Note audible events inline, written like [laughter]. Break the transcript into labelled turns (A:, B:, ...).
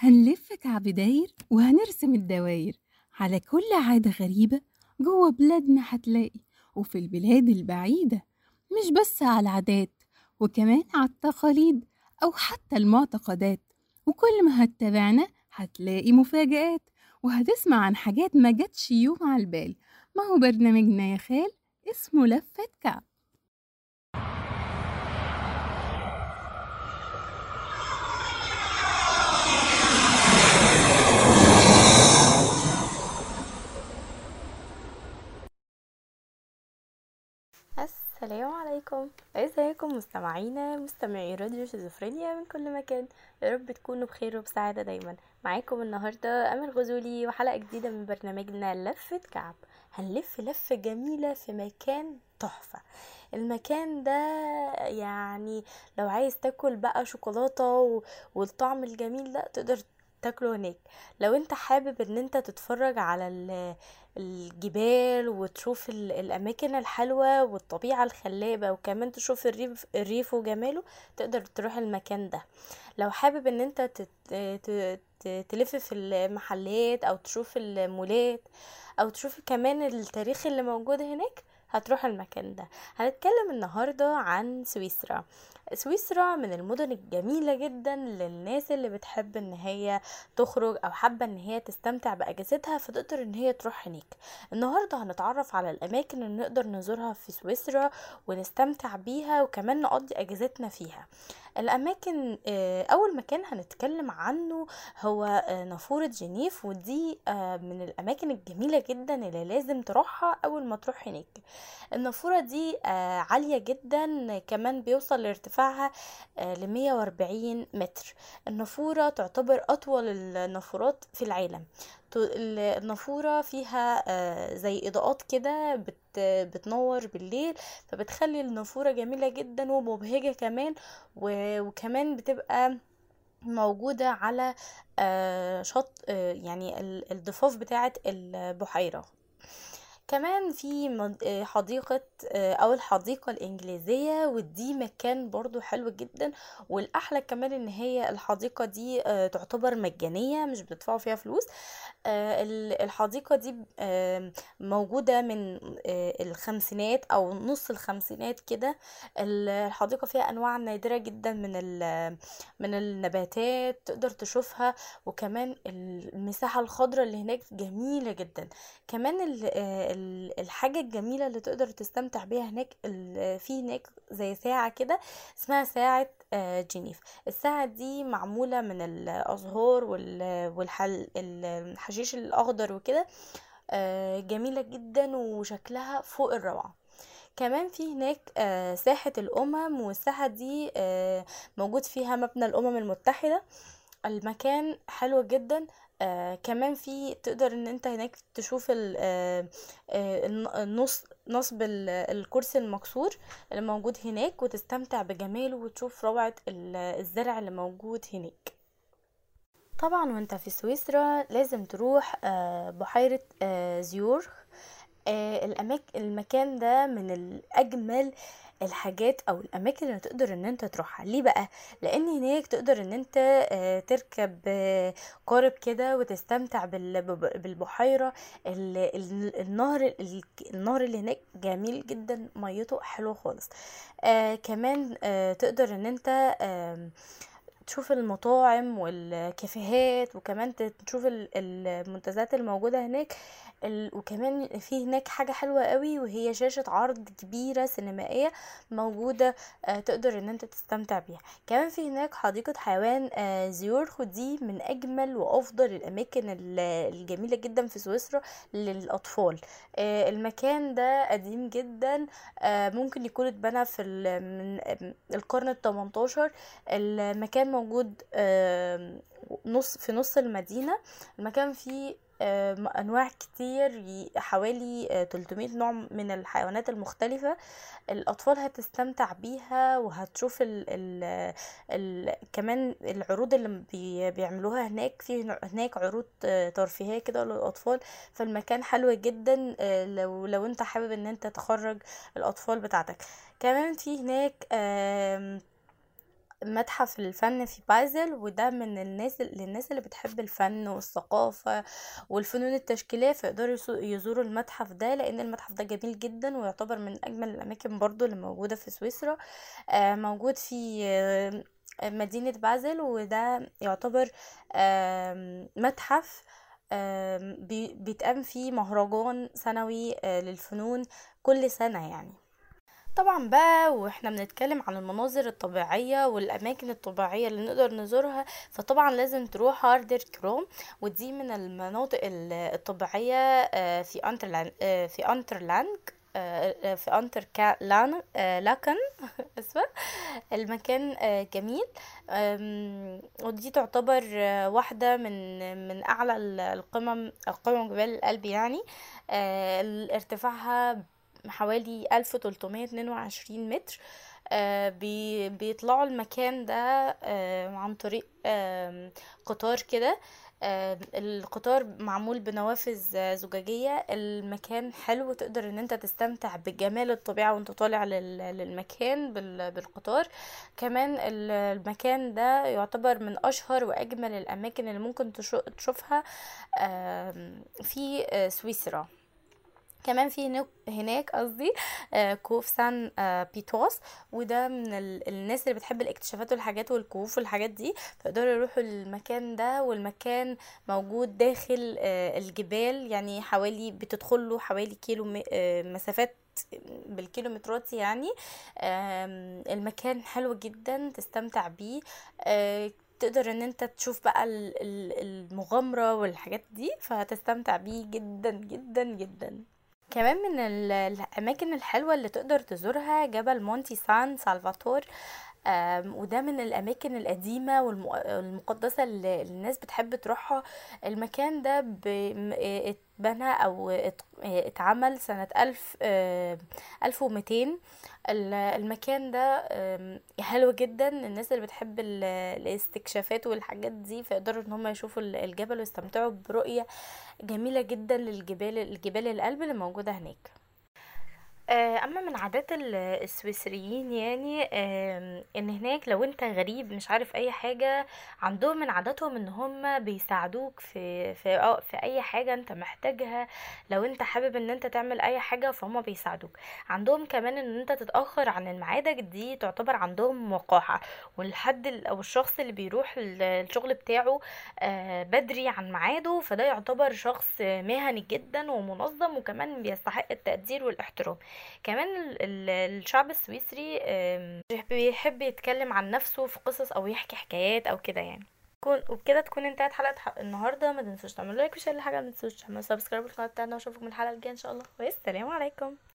A: هنلف كعب داير وهنرسم الدواير على كل عادة غريبة جوه بلادنا هتلاقي. وفي البلاد البعيدة مش بس على العادات وكمان على التقاليد أو حتى المعتقدات. وكل ما هتتابعنا هتلاقي مفاجآت وهتسمع عن حاجات ما جاتش يوم على البال. ما هو برنامجنا يا خال؟ اسمه لفة كعب.
B: عليكم. ازيكم مستمعينا مستمعي راديو شيزوفرينيا من كل مكان. يا رب تكونوا بخير وبسعادة دايما. معاكم النهاردة أمل غزولي وحلقة جديدة من برنامجنا لفة كعب هنلف لفة جميلة في مكان تحفة. المكان ده يعني لو عايز تاكل بقى شوكولاتة و- والطعم الجميل ده تقدر تاكله هناك. لو انت حابب ان انت تتفرج على ال- الجبال وتشوف ال- الأماكن الحلوة والطبيعة الخلابة وكمان تشوف الريف, الريف وجماله تقدر تروح المكان ده. لو حابب ان انت تلف في المحلات أو تشوف المولات أو تشوف كمان التاريخ اللي موجود هناك هتروح المكان ده. هنتكلم النهاردة عن سويسرا. سويسرا من المدن الجميلة جدا للناس اللي بتحب إن هي تخرج أو حابة إن هي تستمتع بأجازتها فتقدر إن هي تروح هناك. النهاردة هنتعرف على الأماكن اللي نقدر نزورها في سويسرا ونستمتع بيها وكمان نقضي أجازتنا فيها. الأماكن آه، أول مكان هنتكلم عنه هو آه، نافورة جنيف ودي آه، من الأماكن الجميلة جدا اللي لازم تروحها أول ما تروح هناك. النافورة دي عالية جدا كمان بيوصل لارتفاعها ل 140 متر. النافورة تعتبر أطول النافورات في العالم. النافورة فيها آه، زي إضاءات كده بت بتنور بالليل فبتخلي النافورة جميلة جدا ومبهجة كمان وكمان بتبقى موجودة على آه، شط آه، يعني ال- الضفاف بتاعة البحيرة. كمان في آه، حديقة آه، أو الحديقة الإنجليزية ودي مكان برضو حلو جدا. والأحلى كمان إن هي الحديقة دي آه، تعتبر مجانية مش بتدفعوا فيها فلوس. ال- الحديقة دي موجودة من الخمسينات أو نص الخمسينات كده. ال- الحديقة فيها أنواع نادرة جدا من من النباتات تقدر تشوفها. وكمان المساحة الخضراء اللي هناك جميلة جدا. كمان الحاجة الجميلة اللي تقدر تستمتع بيها هناك في هناك زي ساعة كده اسمها ساعة آه، جنيف. الساعة دي معمولة من الأزهار وال- والحل الحشيش الأخضر وكده آه، جميلة جدا وشكلها فوق الروعة. كمان في هناك آه، ساحة الأمم والساحة دي موجود فيها مبنى الأمم المتحدة. المكان حلو جدا. آه كمان في تقدر إن أنت هناك تشوف آه آه الن- النص نصب ال- الكرسي المكسور اللي موجود هناك وتستمتع بجماله وتشوف روعة ال- الزرع اللي موجود هناك. طبعا وأنت في سويسرا لازم تروح آه، بحيرة زيورخ. آه، الأماك... المكان ده من الأجمل الحاجات أو الأماكن اللي تقدر إن أنت تروحها. ليه بقى؟ لأن هناك تقدر إن أنت آه، تركب آه، قارب كده وتستمتع بال- بب- بالبحيرة. ال- ال- النهر ال- النهر اللي هناك جميل جدا ميته حلوة خالص. آه كمان تقدر إن أنت تشوف المطاعم والكافيهات وكمان تشوف ال- المنتزهات الموجودة هناك. وكمان في هناك حاجة حلوة قوي وهي شاشة عرض كبيرة سينمائية موجودة آه، تقدر إن أنت تستمتع بيها كمان في هناك حديقة حيوان آه، زيورخ ودي من أجمل وأفضل الأماكن ال- الجميلة جدا في سويسرا للأطفال آه، المكان ده قديم جدا ممكن يكون اتبنى في القرن التمنتاشر المكان موجود نص في نص المدينة. المكان فيه آم، أنواع كتير حوالي آه، 300 نوع من الحيوانات المختلفة. الأطفال هتستمتع بيها وهتشوف ال ال ال كمان العروض اللي بي بيعملوها هناك. في هناك عروض آه، ترفيهية كده للأطفال. فالمكان حلو جدا آه، لو لو انت حابب إن انت تخرج الأطفال بتاعتك. كمان في هناك متحف الفن في بازل وده من الناس للناس اللي بتحب الفن والثقافة والفنون التشكيلية فيقدروا يزوروا المتحف ده لأن المتحف ده جميل جدا ويعتبر من أجمل الأماكن برضو اللي موجودة في سويسرا. آه، موجود في آه، مدينة بازل وده يعتبر متحف بيتقام فيه مهرجان سنوي آه، للفنون كل سنة يعني. طبعا بقى وإحنا بنتكلم عن المناظر الطبيعية والأماكن الطبيعية اللي نقدر نزورها فطبعا لازم تروح هاردر كروم ودي من المناطق ال- الطبيعية آه، في أنترلاند آه، في أنترلاند آه، في أنتر كا- لأن لاكن [laughs] اسفة المكان جميل. ودي تعتبر واحدة من من أعلى ال- القمم قمم جبال الألب يعني. ارتفاعها حوالي 1322 متر آه، بي- بيطلعوا المكان ده آه، عن طريق قطار كده. القطار معمول بنوافذ زجاجية. المكان حلو تقدر إن أنت تستمتع بجمال الطبيعة وأنت طالع لل- للمكان بال- بالقطار. كمان ال- المكان ده يعتبر من أشهر وأجمل الأماكن اللي ممكن تشو- تشوفها في آه، سويسرا. كمان في هناك قصدي آه، كوف سان آه، بيتوس وده من ال- الناس اللي بتحب الاكتشافات والحاجات والكهوف والحاجات دي فيقدروا يروحوا المكان ده والمكان موجود داخل آه، الجبال يعني حوالي بتدخل له حوالي كيلو مسافات بالكيلومترات يعني. المكان حلو جدا تستمتع بيه. تقدر إن أنت تشوف بقى ال- ال- المغامرة والحاجات دي فهتستمتع بيه جدا جدا جدا. كمان من ال- الأماكن الحلوة اللي تقدر تزورها جبل مونتي سان سالفاتور. وده من الأماكن القديمة والمقدسة اللي الناس بتحب تروحها. المكان ده م- اتبنى أو ات- اتعمل سنة ألف ألف ومتين المكان ده حلو جدا. الناس اللي بتحب ال- الاستكشافات والحاجات دي فيقدروا إن هم يشوفوا ال- الجبل ويستمتعوا برؤية جميلة جدا للجبال الجبال الألب اللي موجودة هناك. آه، أما من عادات ال- السويسريين يعني إن هناك لو أنت غريب مش عارف أي حاجة عندهم من عاداتهم إن هم بيساعدوك في في آه، في أي حاجة أنت محتاجها. لو أنت حابب إن أنت تعمل أي حاجة فهم بيساعدوك. عندهم كمان إن أنت تتأخر عن الميعاد دي تعتبر عندهم وقاحة والحد ال- أو الشخص اللي بيروح ال- الشغل بتاعه آه، بدري عن ميعاده فده يعتبر شخص مهني جدا ومنظم وكمان بيستحق التقدير والإحترام. كمان ال- ال- الشعب السويسري بيحب يتكلم عن نفسه في قصص أو يحكي حكايات أو كده يعني. كون وبكده تكون انتهت حلقة ح- النهاردة. ما تنسوش تعملوا like و share للحاجة ما تنسوش تعملوا subscribe للقناة بتاعنا. واشوفكم الحلقة الجاية إن شاء الله. والسلام عليكم.